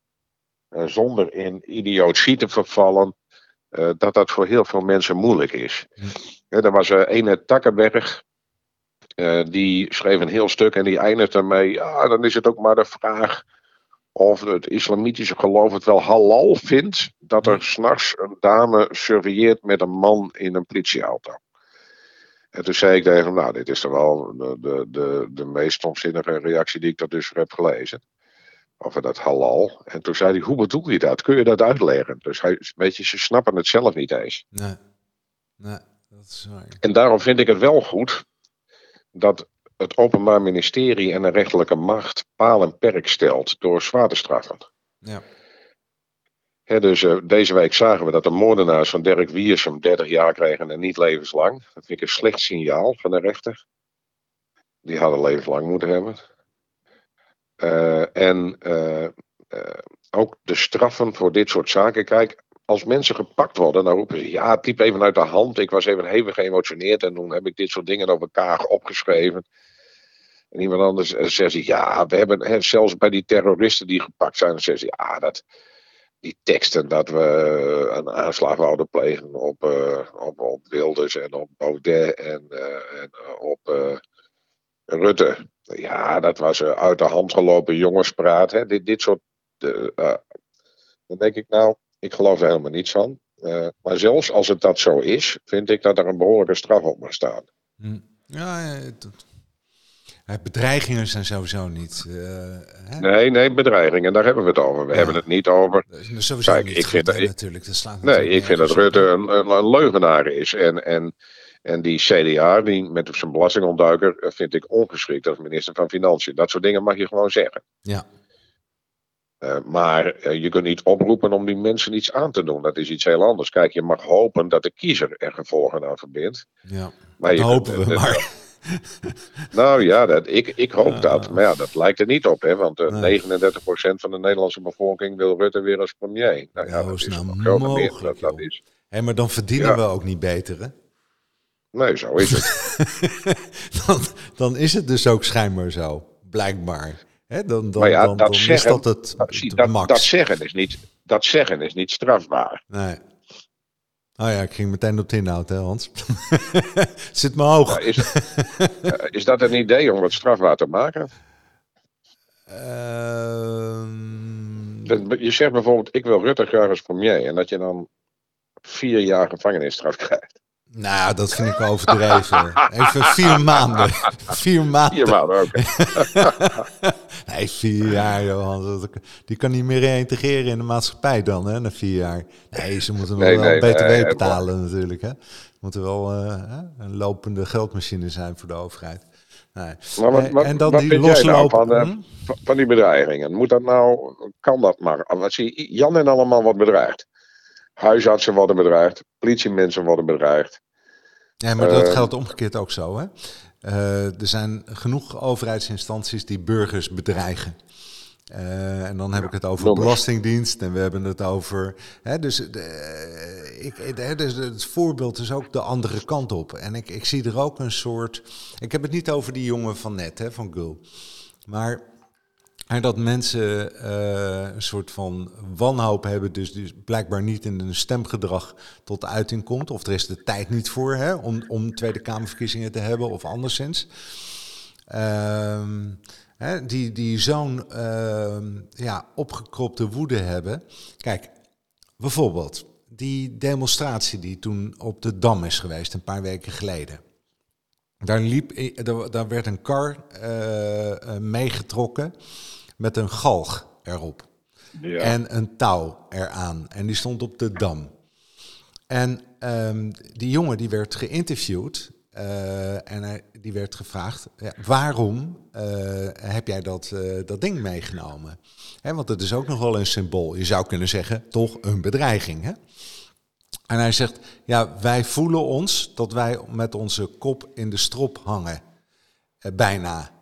zonder in idiotie te vervallen, dat dat voor heel veel mensen moeilijk is. Ja, er was een ene Takkenberg, die schreef een heel stuk en die eindigde ermee, ja, dan is het ook maar de vraag of het islamitische geloof het wel halal vindt dat er s'nachts een dame surveilleert met een man in een politieauto. En toen zei ik tegen hem, nou, dit is toch wel de, de, de, de meest stomzinnige reactie die ik tot dus heb gelezen. Over dat halal. En toen zei hij, hoe bedoel je dat? Kun je dat uitleggen? Dus hij, weet je, ze snappen het zelf niet eens. Nee, nee dat is waar. En daarom vind ik het wel goed dat het Openbaar Ministerie en de rechterlijke macht paal en perk stelt door zwaar te straffen. Ja. dus uh, deze week zagen we dat de moordenaars van Dirk Wiersum 30 jaar kregen en niet levenslang. Dat vind ik een slecht signaal van de rechter. Die hadden levenslang moeten hebben. Uh, en uh, ook de straffen voor dit soort zaken. Kijk, als mensen gepakt worden, dan roepen ze: ja, typ even uit de hand. Ik was even hevig geëmotioneerd en toen heb ik dit soort dingen over elkaar opgeschreven. En iemand anders eh, zegt: ja, we hebben zelfs bij die terroristen die gepakt zijn, dan zeggen ze: ja, dat, die teksten dat we een aanslag wouden plegen op, uh, op, op Wilders en op Baudet en, en op Rutte. Ja, dat was uit de hand gelopen jongenspraat. Hè. Dit, dit soort. dan denk ik nou ik geloof er helemaal niets van. Uh, maar zelfs als het dat zo is, vind ik dat er een behoorlijke straf op mag staan. Hm. Ja, Bedreigingen zijn sowieso niet. Uh, hè? Nee, nee, bedreigingen, daar hebben we het over. We hebben het niet over. Sowieso Kijk, niet ik vind dat, natuurlijk. Dat slaat nee, ik vind dat Rutte een, een, leugenaar is. En, en, en die CDA, die met zijn belastingontduiker, eh, vind ik ongeschikt als minister van Financiën. Dat soort dingen mag je gewoon zeggen. Ja. Uh, maar je kunt niet oproepen om die mensen iets aan te doen. Dat is iets heel anders. Kijk, je mag hopen dat de kiezer er gevolgen aan verbindt. Ja, maar dat hopen we maar. nou ja, dat, ik, ik hoop dat. Maar ja, dat lijkt er niet op, hè, want uh, nee. 39% van de Nederlandse bevolking wil Rutte weer als premier. Nou ja, dat is nou een mogelijk, dat, dat is. Hey, maar dan verdienen we ook niet beter, hè? Nee, zo is het. dan, dan is het dus ook schijnbaar zo, blijkbaar. Dan, dan, ja, dan, dat dan zeggen, is dat het dat, dat, zeggen is niet, dat zeggen is niet strafbaar. Nee. Oh ja, ik ging meteen op de inhoud, hè, Hans. Zit me hoog. is, is, dat een idee om het strafbaar te maken? Uh... Je zegt bijvoorbeeld, ik wil Rutte graag als premier. En dat je dan vier jaar gevangenisstraf krijgt. Nou, dat vind ik overdreven. Even vier maanden. Vier maanden. Vier maanden nee, vier jaar, Johan. Die kan niet meer reintegreren in de maatschappij dan, hè, na vier jaar. Nee, ze moeten wel nee, BTW betalen natuurlijk, hè. Moeten wel uh, een lopende geldmachine zijn voor de overheid. Nee. Maar wat, wat, en dan wat die loslopen. Nou van, van, die bedreigingen? Moet dat nou, kan dat maar? Wat zie Jan en allemaal wordt bedreigd. Huisartsen worden bedreigd, politiemensen worden bedreigd. Ja, maar dat uh, geldt omgekeerd ook zo. Hè? Uh, er zijn genoeg overheidsinstanties die burgers bedreigen. Uh, en dan heb ik het over Belastingdienst en we hebben het over. Hè, dus, de, ik, dus het voorbeeld is ook de andere kant op. En ik, ik zie er ook een soort. Ik heb het niet over die jongen van net, hè, van Gul. Maar dat mensen uh, een soort van wanhoop hebben, dus, dus blijkbaar niet in hun stemgedrag tot uiting komt. Of er is de tijd niet voor hè, om, om Tweede Kamerverkiezingen te hebben of anderszins. Uh, hè, die die zo'n uh, ja, opgekropte woede hebben. Kijk, bijvoorbeeld die demonstratie die toen op de Dam is geweest, een paar weken geleden. Daar, liep, daar werd een kar uh, meegetrokken met een galg erop. Ja. En een touw eraan. En die stond op de dam. En um, die jongen die werd geïnterviewd. Uh, en hij, die werd gevraagd, ja, waarom uh, heb jij dat, uh, dat ding meegenomen? Hè, want het is ook nog wel een symbool. Je zou kunnen zeggen, toch een bedreiging. Hè? En hij zegt, ja, wij voelen ons dat wij met onze kop in de strop hangen. bijna.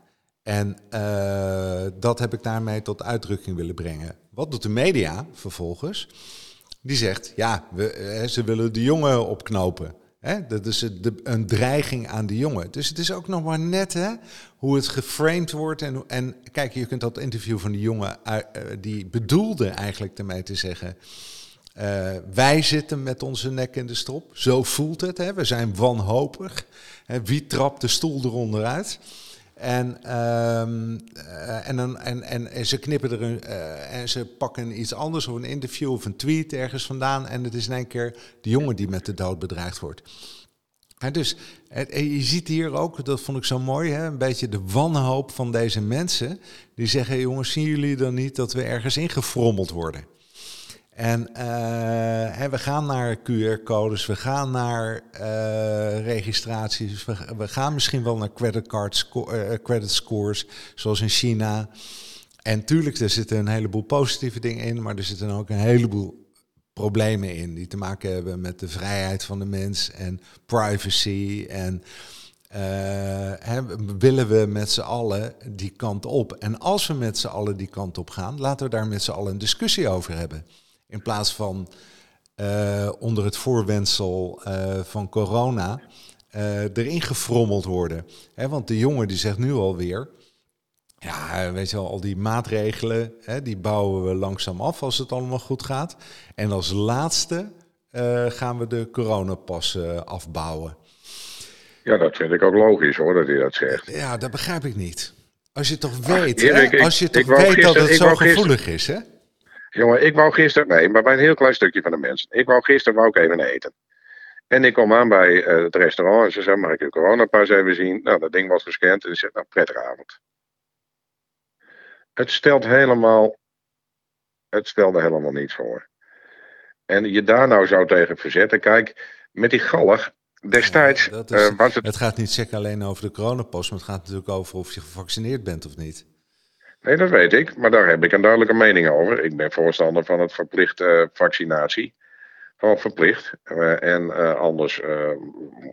En uh, dat heb ik daarmee tot uitdrukking willen brengen. Wat doet de media vervolgens? Die zegt, ja, we, eh, ze willen de jongen opknopen. Hè? Dat is een dreiging aan de jongen. Dus het is ook nog maar net hè, hoe het geframed wordt. En, en kijk, je kunt dat interview van die jongen, uh, die bedoelde eigenlijk ermee te zeggen... Wij zitten met onze nek in de strop. Zo voelt het. Hè? We zijn wanhopig. Wie trapt de stoel eronder uit? En, um, uh, en, en, en, ze knippen er een, uh, en ze pakken iets anders of een interview of een tweet ergens vandaan. En het is in één keer de jongen die met de dood bedreigd wordt. En dus en je ziet hier ook, dat vond ik zo mooi, hè, een beetje de wanhoop van deze mensen. Die zeggen, jongens, zien jullie dan niet dat we ergens ingefrommeld worden? En uh, we gaan naar QR-codes, we gaan naar uh, registraties, we, gaan misschien wel naar creditcard sco uh, credit scores, zoals in China. En tuurlijk, er zitten een heleboel positieve dingen in, maar er zitten ook een heleboel problemen in die te maken hebben met de vrijheid van de mens en privacy. En willen we met z'n allen die kant op? En als we met z'n allen die kant op gaan, laten we daar met z'n allen een discussie over hebben. In plaats van uh, onder het voorwendsel uh, van corona uh, erin gefrommeld worden. He, want de jongen die zegt nu alweer, ja, weet je wel, al die maatregelen, hè, die bouwen we langzaam af als het allemaal goed gaat. En als laatste gaan we de coronapas afbouwen. Ja, dat vind ik ook logisch hoor, dat hij dat zegt. Ja, dat begrijp ik niet. Als je toch weet, Ach, hè? als je toch weet dat het zo gevoelig is, hè? Jongen, ik wou gisteren, nee, maar bij een heel klein stukje van de mensen. Ik wou gisteren wou ik even eten. En ik kom aan bij het restaurant en ze zei, mag ik uw coronapas even zien? Nou, dat ding was gescand en ze zei, nou, prettige avond. Het stelt helemaal, het stelde helemaal niets voor. En je daar nou zou tegen verzetten, kijk, met die gallig, destijds is, het... Het gaat niet zeker alleen over de coronapas, maar het gaat natuurlijk over of je gevaccineerd bent of niet. Nee, dat weet ik, maar daar heb ik een duidelijke mening over. Ik ben voorstander van het verplicht uh, vaccinatie. Gewoon verplicht. Uh, en uh, anders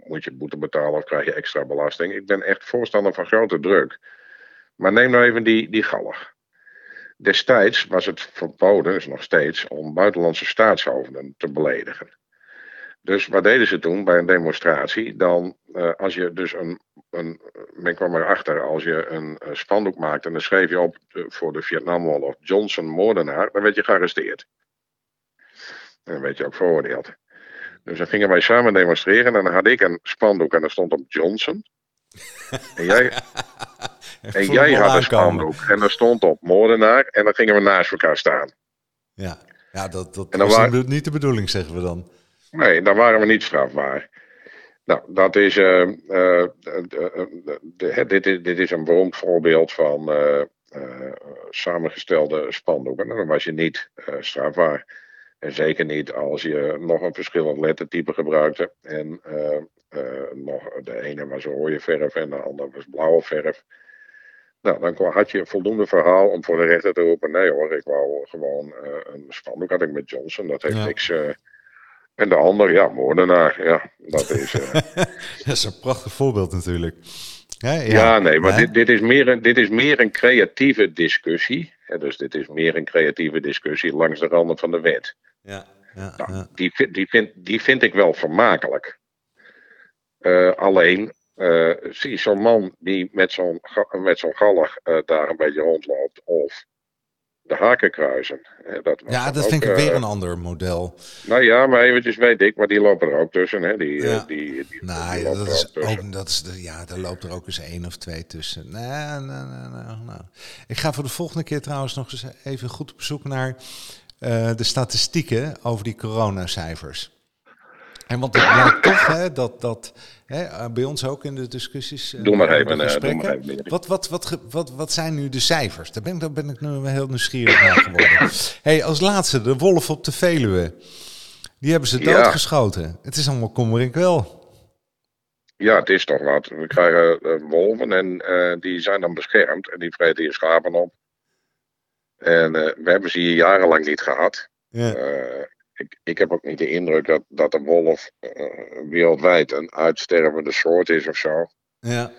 moet je boete betalen of krijg je extra belasting. Ik ben echt voorstander van grote druk. Maar neem nou even die, die gallig. Destijds was het verboden, is nog steeds, om buitenlandse staatshoofden te beledigen. Dus wat deden ze toen bij een demonstratie? Dan, uh, als je dus een, een. Men kwam erachter, als je een, spandoek maakte en dan schreef je op de, voor de Vietnamoorlog Johnson moordenaar, dan werd je gearresteerd. En dan werd je ook veroordeeld. Dus dan gingen wij samen demonstreren en dan had ik een spandoek en daar stond op Johnson. En jij, en jij had een spandoek en daar stond op moordenaar en dan gingen we naast elkaar staan. Ja, ja dat, dat was waren... niet de bedoeling, zeggen we dan. Nee, dan waren we niet strafbaar. Nou, dat is, uh, uh, de, dit, is dit is een beroemd voorbeeld van uh, samengestelde spandoeken. Dan was je niet strafbaar. En zeker niet als je nog een verschillend lettertype gebruikte. En nog, de ene was rode verf en de andere was blauwe verf. Nou, dan had je voldoende verhaal om voor de rechter te roepen: nee hoor, ik wou gewoon een spandoek had ik met Johnson. Dat heeft niks en de ander, ja, moordenaar. Ja, dat is. Uh... dat is een prachtig voorbeeld natuurlijk. Ja, ja, ja nee, maar dit, dit, is meer een, dit is meer een creatieve discussie. dus dit is meer een creatieve discussie langs de randen van de wet. Ja, ja, nou, Die, die, vind, die vind ik wel vermakelijk. Uh, alleen, uh, zie zo'n man die met zo'n met zo'n gallig daar een beetje rondloopt. Of de hakenkruisen. Dat ja, dat vind ik weer eh, een ander model. Nou ja, maar eventjes weet ik, maar die lopen er ook tussen. Hè? Die, ja. die, die, nou, dat is ook, dat is de, ja, daar loopt er ook eens één of twee tussen. Nee, nee, nee, nee, nou. Ik ga voor de volgende keer trouwens nog eens even goed op zoek naar uh, de statistieken over die coronacijfers. En want het blijkt toch hè, dat, dat hè, eh, bij ons ook in de discussies. Uh, doe maar even. Even wat, wat, wat, wat, wat zijn nu de cijfers? Daar ben, daar ben ik nu heel nieuwsgierig naar geworden. hey, als laatste, de wolf op de Veluwe. Die hebben ze doodgeschoten. Ja. Het is allemaal kommer ik wel. Ja, het is toch wat. We krijgen wolven en die zijn dan beschermd en die vreten hier schapen op. En we hebben ze hier jarenlang niet gehad. Ja ik, ik heb ook niet de indruk dat, dat de wolf uh, wereldwijd een uitstervende soort is of zo. Ja.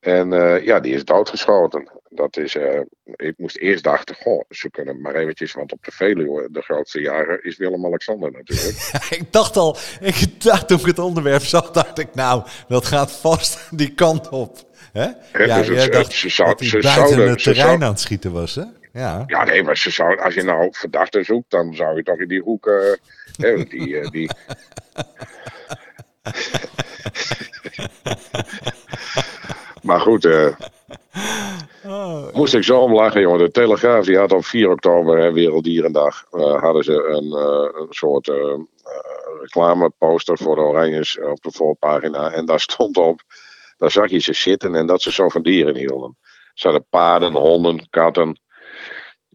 En uh, ja, die is doodgeschoten. Dat is, uh, ik moest eerst dachten, goh, ze kunnen maar eventjes, want op de Veluwe, de grootste jager, is Willem-Alexander natuurlijk. ik dacht al, ik dacht toen ik het onderwerp zag, dacht ik, nou, dat gaat vast die kant op. Hè? ja, dus dacht ze zou, dat hij buiten het terrein aan het schieten was, hè? Ja. ja, nee, maar ze zou, als je nou verdachten zoekt, dan zou je toch in die hoek. Uh, hè, die, uh, die... maar goed, uh, oh. moest ik zo om lachen, jongen. De Telegraaf die had op 4 oktober, hè, Werelddierendag, hadden ze een, een soort reclameposter voor de Oranjes op de voorpagina. En daar stond op, daar zag je ze zitten en dat ze zo van dieren hielden. Ze hadden paarden, honden, katten.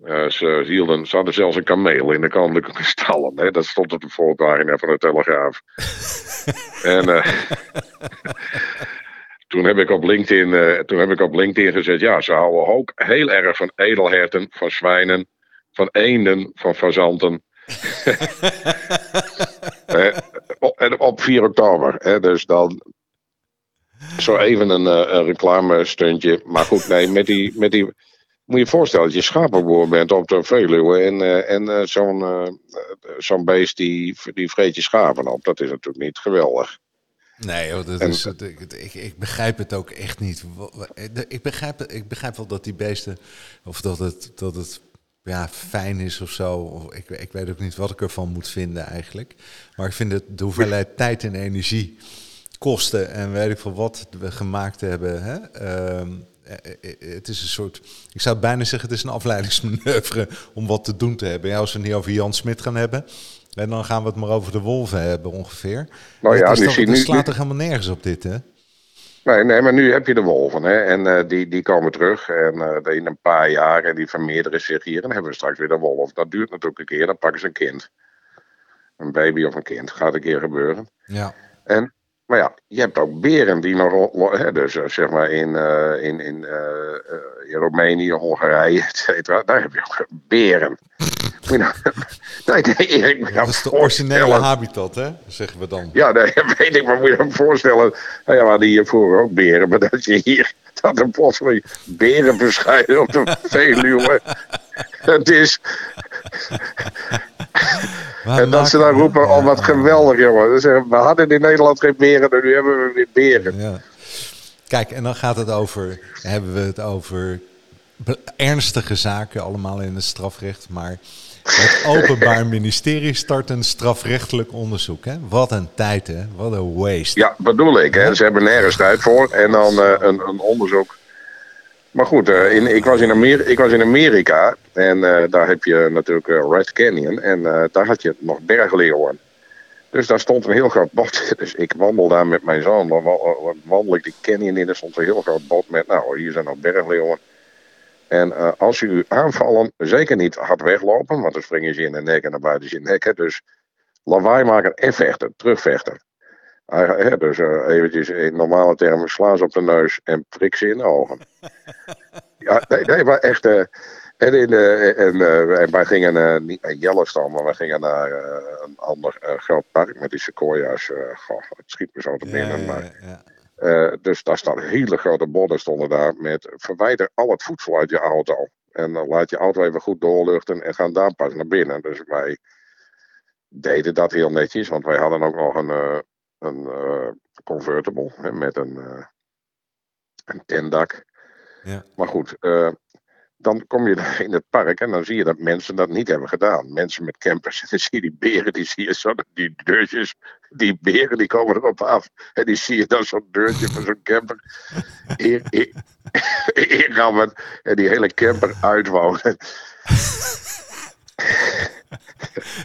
Uh, ze, hielden, ze hadden zelfs een kameel in de koninklijke stallen. Hè? Dat stond op de voorpagina van de Telegraaf. en uh, toen, heb ik op LinkedIn, uh, toen heb ik op LinkedIn gezet... ja, ze houden ook heel erg van edelherten, van zwijnen... van eenden, van fazanten. en op 4 oktober. Hè? Dus dan... Zo even een, een reclamestuntje. Maar goed, nee, met die... Met die moet je je voorstellen dat je schapenboer bent op de Veluwe en, uh, en uh, zo'n uh, zo'n beest die, die vreet je schapen op. Dat is natuurlijk niet geweldig. Nee, joh, dat is, ik, ik, ik, begrijp het ook echt niet. Ik begrijp, ik begrijp wel dat die beesten, of dat het, dat het ja, fijn is of zo. Ik, ik weet ook niet wat ik ervan moet vinden eigenlijk. Maar ik vind het de hoeveelheid tijd en energie, kosten en weet ik veel wat we gemaakt hebben. Hè? Uh, eh, eh, eh, het is een soort, ik zou bijna zeggen, het is een afleidingsmanoeuvre om wat te doen te hebben. Ja, als we het niet over Jan Smit gaan hebben, En dan gaan we het maar over de wolven hebben ongeveer. Nou ja, het, het nu, slaat er helemaal nergens op dit, hè? Nee, nee, maar nu heb je de wolven. Hè? En uh, die, die komen terug. En uh, in een paar jaar. En die vermeerderen zich hier. En dan hebben we straks weer de wolf. Dat duurt natuurlijk een keer. Dan pakken ze een kind. Een baby of een kind. Gaat een keer gebeuren. Ja. En, maar ja, je hebt ook beren die nog. Hè, dus uh, zeg maar in, in, in, in Roemenië, Hongarije, et cetera. Daar heb je ook beren. Nou, nee, nee, Erik, dat is de originele habitat, hè? Zeggen we dan. Ja, nee, weet ik, maar moet je je voorstellen. Nou ja, we hadden hier vroeger ook beren, maar dat je hier. dat er plotseling beren verschijnen op de Veluwe. Het is. En dat ze dan roepen: Oh, wat geweldig, jongen. Zeggen, we hadden in Nederland geen beren, en nu hebben we weer beren. Ja. Kijk, en dan gaat het over. Hebben we het over ernstige zaken, allemaal in het strafrecht, maar. Het Openbaar Ministerie start een strafrechtelijk onderzoek. Hè? Wat een tijd, hè? Wat een waste. Ja, bedoel ik. Hè? Ze hebben nergens tijd voor. En dan uh, een, een, onderzoek. Maar goed, uh, in, ik, was in Amerika, ik was in Amerika. En uh, daar heb je natuurlijk Red Canyon. En daar had je nog bergleeuwen. Dus daar stond een heel groot bord. Dus ik wandel daar met mijn zoon. Dan wandel ik die canyon in. Er stond een heel groot bord met. Nou, hier zijn nog bergleeuwen. En als ze u aanvallen, zeker niet hard weglopen, want dan springen ze in de nek en dan buiten ze in nek. Hè. Dus lawaai maken en vechten, terugvechten. Hè, dus uh, eventjes in normale termen, slaan ze op de neus en prik ze in de ogen. ja, nee, nee, maar echt. en, in, en, en wij gingen niet naar Yellowstone, maar we gingen naar een ander groot park met die sequoia's. goh, het schiet me zo te binnen. Ja, maar, ja, ja. dus daar staan hele grote borden stonden daar met verwijder al het voedsel uit je auto. En dan laat je auto even goed doorluchten en gaan daar pas naar binnen. Dus wij deden dat heel netjes, want wij hadden ook nog een, een uh, convertible hè, met een, een tentdak. Ja. Maar goed, dan kom je daar in het park en dan zie je dat mensen dat niet hebben gedaan. Mensen met campers. En dan zie je die beren, die zie je zo, die deurtjes, die beren die komen erop af. En die zie je dan zo'n deurtje van zo'n camper inrammen en die hele camper uitwonen.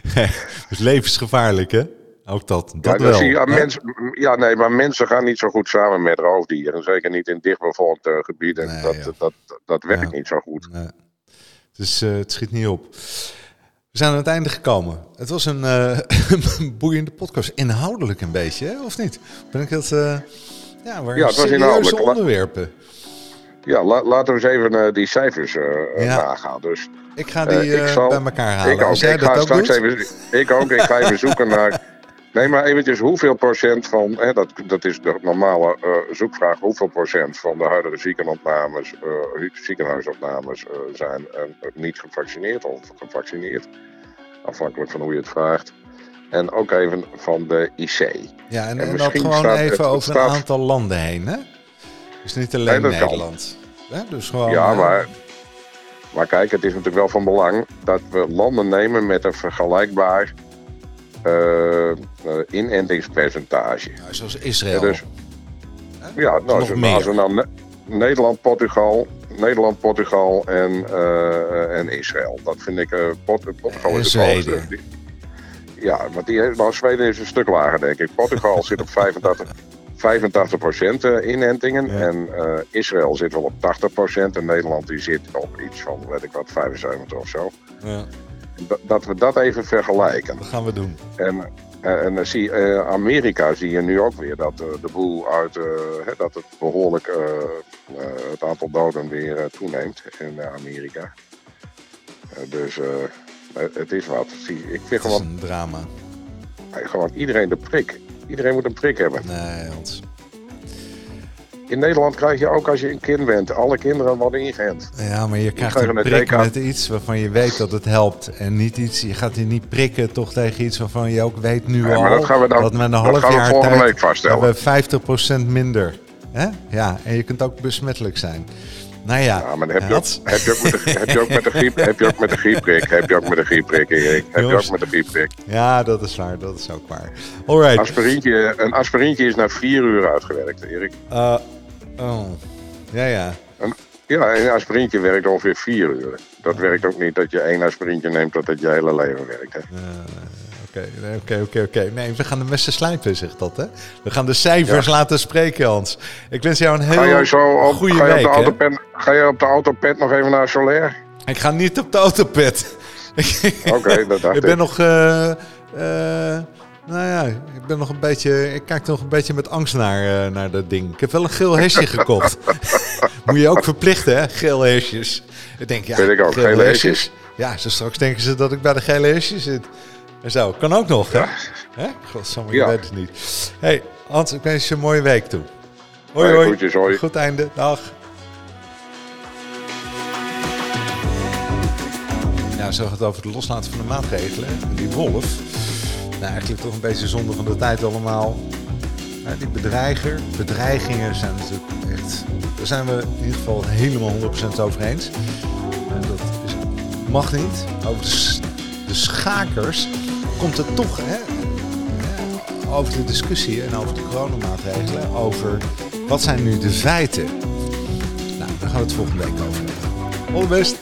Het is levensgevaarlijk, hè? Ook dat. Dat ja, wel. Zie je, ja, hè? mensen, ja, nee, maar mensen gaan niet zo goed samen met roofdieren. Zeker niet in dichtbevolkt uh, gebieden. Nee, dat, dat, dat, dat werkt Ja. niet zo goed. Nee. Dus het schiet niet op. We zijn aan het einde gekomen. Het was een eh, boeiende podcast. Inhoudelijk een beetje, hè? of niet? Ben ik dat... eh ja, waar Ja, het was inhoudelijk. Onderwerpen. Ja, la- laten we eens even die cijfers nagaan. Dus Ik ga die ik zal- bij elkaar halen. ik ook. Als jij Ik dat ga ook straks doet. even. Ik ook. Ik ga even zoeken naar. Nee, maar eventjes hoeveel procent van. Hè, dat, dat is de normale eh, zoekvraag. Hoeveel procent van de huidige ziekenopnames, eh, ziekenhuisopnames eh, zijn niet gevaccineerd of gevaccineerd? Afhankelijk van hoe je het vraagt. En ook even van de IC. Ja, en, En en dat gewoon even het over een aantal landen heen, hè? Dus niet alleen Nee. Nederland. Hè? Dus gewoon, Ja, maar, maar kijk, het is natuurlijk wel van belang dat we landen nemen met een vergelijkbaar inentingspercentage. nou, zoals Israël. Ja, dus- Ja, nou, nog als, we nou Ne- Nederland, Portugal, Nederland, Portugal en, eh, en Israël. Dat vind ik, eh, Port- Portugal is. Zweden. Die- Ja, want die, heeft- nou, Zweden is een stuk lager, denk ik. Portugal zit op 85, 85% eh, inentingen. Ja. En eh, Israël zit wel op 80%. En Nederland die zit op iets van, weet ik wat, 75 of zo. Ja, Dat, we dat even vergelijken. dat gaan we doen. En, eh, en dan zie eh, Amerika zie je nu ook weer dat eh, de boel uit, eh, hè, dat het behoorlijk eh, eh, het aantal doden weer eh, toeneemt in eh, Amerika. Eh, dus eh, het- is wat. Zie, ik vind Het is gewoon, een drama. eh, gewoon iedereen de prik. Iedereen moet een prik hebben. Nee, Hans. In Nederland krijg je ook als je een kind bent, alle kinderen worden ingeënt. Ja, maar je krijgt een prik met iets waarvan je weet dat het helpt. En niet iets, je gaat je niet prikken toch tegen iets waarvan je ook weet nu al... maar dat gaan we dan dat met een dat half we jaar volgende tijd week vaststellen. hebben we 50% minder. Hè? Ja, en je kunt ook besmettelijk zijn. Nou ja, Ja, maar heb je, ook, heb, je ook met de, heb je ook met de griep, heb je ook met de griepprik, heb je ook met de griepprik, Erik. Heb je ook met de griepprik. Ja, dat is waar. Dat is ook waar. Alright. Aspirintje, een aspirintje is na vier uur uitgewerkt, Erik. Eh, oh. Ja, ja. Ja, een aspirintje werkt ongeveer vier uur. Dat werkt ook niet dat je één aspirintje neemt dat het je hele leven werkt. Hè. Oké, oké, oké, oké. Nee, we gaan de messen slijpen, zegt dat, hè? We gaan de cijfers laten spreken, Hans. Ik wens jou een heel zo op, goede ga week, ga je op de autopad nog even naar Solaire? Ik ga niet op de autopad. Oké, dat dacht ik ben nog... eh, nou ja, ik ben nog een beetje... Ik kijk nog een beetje met angst naar, eh, naar dat ding. Ik heb wel een geel hesje gekocht. Moet je ook verplichten, hè? Gele hesjes. Ik denk, ja, Vind ik ook, gele hesjes. Ja, zo straks denken ze dat ik bij de gele hesjes zit. En zo, kan ook nog, hè? hè? Godsamme, ik Ja. weet het niet. hey, Hans, ik wens je een mooie week toe. Hoi, Hey, hoi. Goed einde. Dag. Ja, zo gaat het over het loslaten van de maatregelen. En die wolf, nou eigenlijk toch een beetje zonde van de tijd allemaal. Die bedreiger, bedreigingen zijn natuurlijk echt... Daar zijn we in ieder geval helemaal 100% over eens. En dat is, mag niet. Over de, de schakers komt het toch, hè, over de discussie en over de coronamaatregelen, over wat zijn nu de feiten. Nou, daar gaan we het volgende week over hebben. All the best.